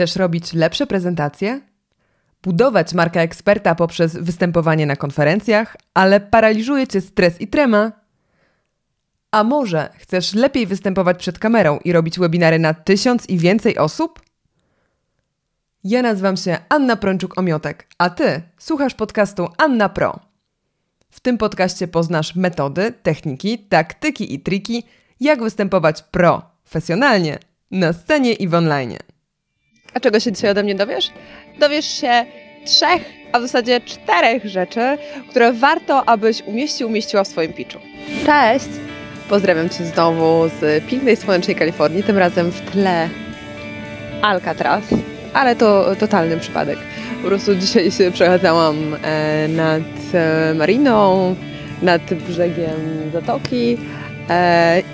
Chcesz robić lepsze prezentacje? Budować markę eksperta poprzez występowanie na konferencjach, ale paraliżuje cię stres i trema? A może chcesz lepiej występować przed kamerą i robić webinary na tysiąc i więcej osób? Ja nazywam się Anna Prączuk-Omiotek, a ty słuchasz podcastu Anna Pro. W tym podcaście poznasz metody, techniki, taktyki i triki, jak występować profesjonalnie na scenie i w online. A czego się dzisiaj ode mnie dowiesz? Dowiesz się trzech, a w zasadzie czterech rzeczy, które warto, abyś umieścił, umieściła w swoim pitchu. Cześć! Pozdrawiam Cię znowu z pięknej, słonecznej Kalifornii, tym razem w tle Alcatraz, ale to totalny przypadek. Po prostu dzisiaj się przechadzałam e, nad e, mariną, nad brzegiem zatoki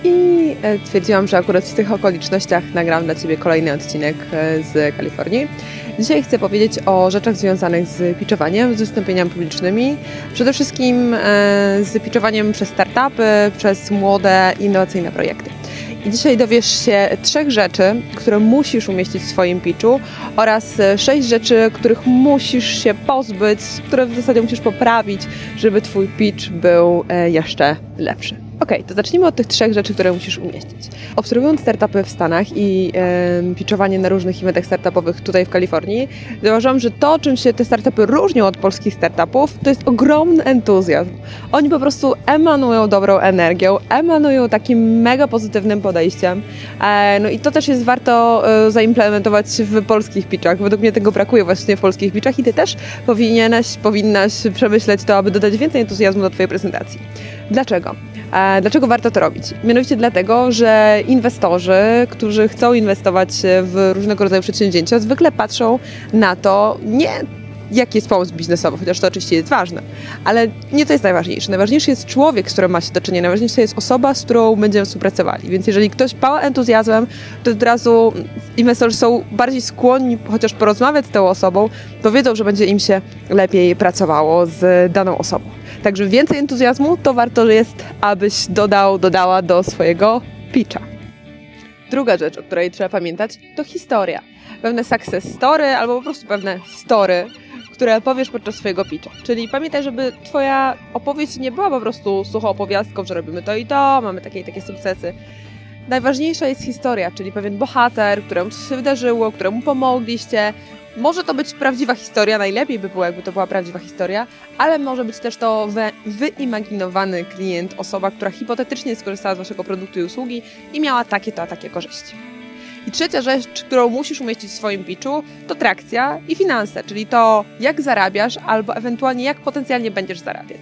i stwierdziłam, że akurat w tych okolicznościach nagram dla Ciebie kolejny odcinek z Kalifornii. Dzisiaj chcę powiedzieć o rzeczach związanych z pitchowaniem, z wystąpieniami publicznymi, przede wszystkim z pitchowaniem przez startupy, przez młode, innowacyjne projekty. I dzisiaj dowiesz się trzech rzeczy, które musisz umieścić w swoim pitchu oraz sześć rzeczy, których musisz się pozbyć, które w zasadzie musisz poprawić, żeby twój pitch był e, jeszcze lepszy. Ok, to zacznijmy od tych trzech rzeczy, które musisz umieścić. Obserwując startupy w Stanach i e, pitchowanie na różnych eventach startupowych tutaj w Kalifornii, zauważyłam, że to, czym się te startupy różnią od polskich startupów, to jest ogromny entuzjazm. Oni po prostu emanują dobrą energią, emanują takim mega pozytywnym podejściem. E, no i to też jest warto e, zaimplementować w polskich pitchach. Według mnie tego brakuje właśnie w polskich pitchach i ty też powinieneś, powinnaś przemyśleć to, aby dodać więcej entuzjazmu do twojej prezentacji. Dlaczego? Dlaczego warto to robić? Mianowicie dlatego, że inwestorzy, którzy chcą inwestować w różnego rodzaju przedsięwzięcia, zwykle patrzą na to nie jaki jest pomysł biznesowy, chociaż to oczywiście jest ważne, ale nie to jest najważniejsze. Najważniejszy jest człowiek, z którym ma się do czynienia, najważniejsza jest osoba, z którą będziemy współpracowali. Więc jeżeli ktoś pała entuzjazmem, to od razu inwestorzy są bardziej skłonni chociaż porozmawiać z tą osobą, to wiedzą, że będzie im się lepiej pracowało z daną osobą. Także więcej entuzjazmu to warto jest, abyś dodał, dodała do swojego pitcha. Druga rzecz, o której trzeba pamiętać, to historia. Pewne success story albo po prostu pewne story, które powiesz podczas swojego pitcha. Czyli pamiętaj, żeby twoja opowieść nie była po prostu suchą opowiastką, że robimy to i to, mamy takie i takie sukcesy. Najważniejsza jest historia, czyli pewien bohater, któremu coś się wydarzyło, któremu pomogliście, może to być prawdziwa historia, najlepiej by było, jakby to była prawdziwa historia, ale może być też to wy wyimaginowany klient, osoba, która hipotetycznie skorzystała z Waszego produktu i usługi i miała takie to, a takie korzyści. I trzecia rzecz, którą musisz umieścić w swoim pitchu, to trakcja i finanse, czyli to, jak zarabiasz, albo ewentualnie jak potencjalnie będziesz zarabiać.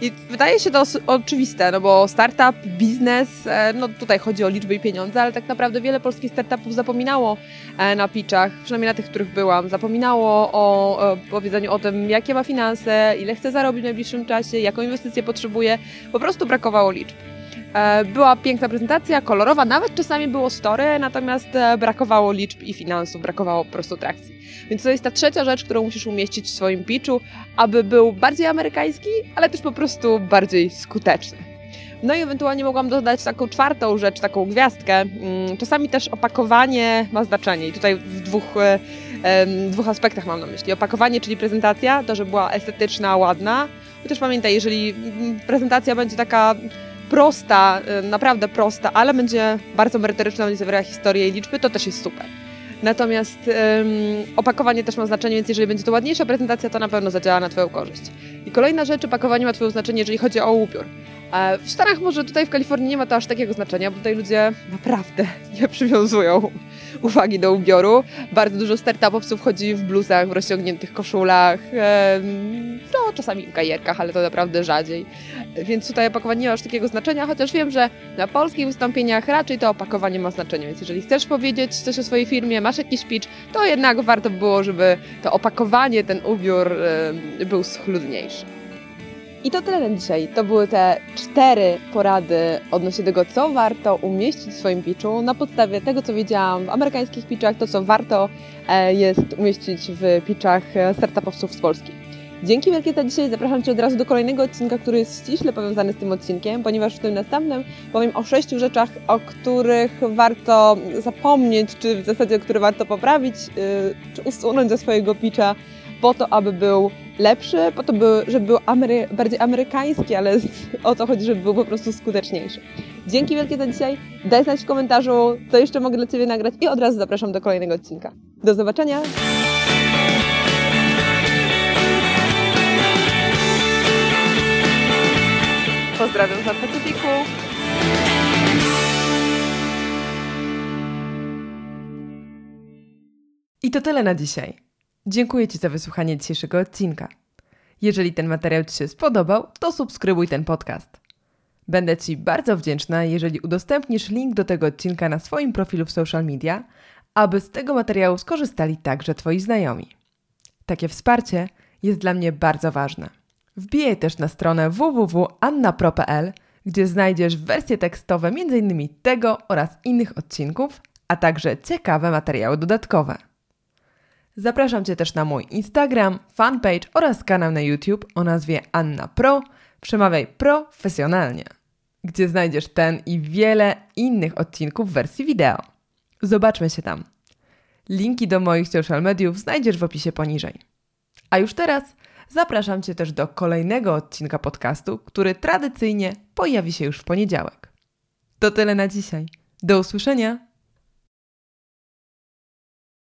I wydaje się to oczywiste, no bo startup, biznes, e, no tutaj chodzi o liczby i pieniądze, ale tak naprawdę wiele polskich startupów zapominało e, na pitchach, przynajmniej na tych, których byłam, zapominało o powiedzeniu o tym, jakie ma finanse, ile chce zarobić w najbliższym czasie, jaką inwestycję potrzebuje, po prostu brakowało liczb. E, była piękna prezentacja, kolorowa, nawet czasami było story, natomiast brakowało liczb i finansów, brakowało po prostu trakcji. Więc to jest ta trzecia rzecz, którą musisz umieścić w swoim pitchu, aby był bardziej amerykański, ale też po prostu bardziej skuteczny. No i ewentualnie mogłam dodać taką czwartą rzecz, taką gwiazdkę. Mm, czasami też opakowanie ma znaczenie i tutaj w dwóch, w dwóch aspektach mam na myśli. Opakowanie, czyli prezentacja, to, że była estetyczna, ładna. Chociaż pamiętaj, jeżeli mm, prezentacja będzie taka prosta, naprawdę prosta, ale będzie bardzo merytoryczna, będzie zawierała historię i liczby, to też jest super. Natomiast opakowanie też ma znaczenie, więc jeżeli będzie to ładniejsza prezentacja, to na pewno zadziała na Twoją korzyść. I kolejna rzecz, opakowanie ma Twoje znaczenie, jeżeli chodzi o upiór. W Stanach może tutaj w Kalifornii nie ma to aż takiego znaczenia, bo tutaj ludzie naprawdę nie przywiązują uwagi do ubioru. Bardzo dużo startupowców chodzi w bluzach, w rozciągniętych koszulach, no czasami w gajerkach, ale to naprawdę rzadziej. Więc tutaj opakowanie nie ma aż takiego znaczenia, chociaż wiem, że na polskich wystąpieniach raczej to opakowanie ma znaczenie, więc jeżeli chcesz powiedzieć coś o swojej firmie, masz jakiś pitch, to jednak warto było, żeby to opakowanie, ten ubiór był schludniejszy. I to tyle na dzisiaj. To były te cztery porady odnośnie tego, co warto umieścić w swoim pitchu na podstawie tego, co wiedziałam w amerykańskich pitchach, to co warto e, jest umieścić w pitchach startupowców z Polski. Dzięki wielkie za dzisiaj. Zapraszam Cię od razu do kolejnego odcinka, który jest ściśle powiązany z tym odcinkiem, ponieważ w tym następnym powiem o sześciu rzeczach, o których warto zapomnieć, czy w zasadzie, które warto poprawić, yy, czy usunąć ze swojego pitcha po to, aby był lepszy, po to, by, żeby był amery bardziej amerykański, ale o to chodzi, żeby był po prostu skuteczniejszy. Dzięki wielkie za dzisiaj. Daj znać w komentarzu, co jeszcze mogę dla Ciebie nagrać i od razu zapraszam do kolejnego odcinka. Do zobaczenia! Pozdrawiam z Pacyfiku. I to tyle na dzisiaj. Dziękuję Ci za wysłuchanie dzisiejszego odcinka. Jeżeli ten materiał Ci się spodobał, to subskrybuj ten podcast. Będę Ci bardzo wdzięczna, jeżeli udostępnisz link do tego odcinka na swoim profilu w social media, aby z tego materiału skorzystali także Twoi znajomi. Takie wsparcie jest dla mnie bardzo ważne. Wbijaj też na stronę www.annapro.pl, gdzie znajdziesz wersje tekstowe m.in. tego oraz innych odcinków, a także ciekawe materiały dodatkowe. Zapraszam Cię też na mój Instagram, fanpage oraz kanał na YouTube o nazwie Anna Pro. Przemawiaj profesjonalnie, gdzie znajdziesz ten i wiele innych odcinków w wersji wideo. Zobaczmy się tam. Linki do moich social mediów znajdziesz w opisie poniżej. A już teraz zapraszam Cię też do kolejnego odcinka podcastu, który tradycyjnie pojawi się już w poniedziałek. To tyle na dzisiaj. Do usłyszenia!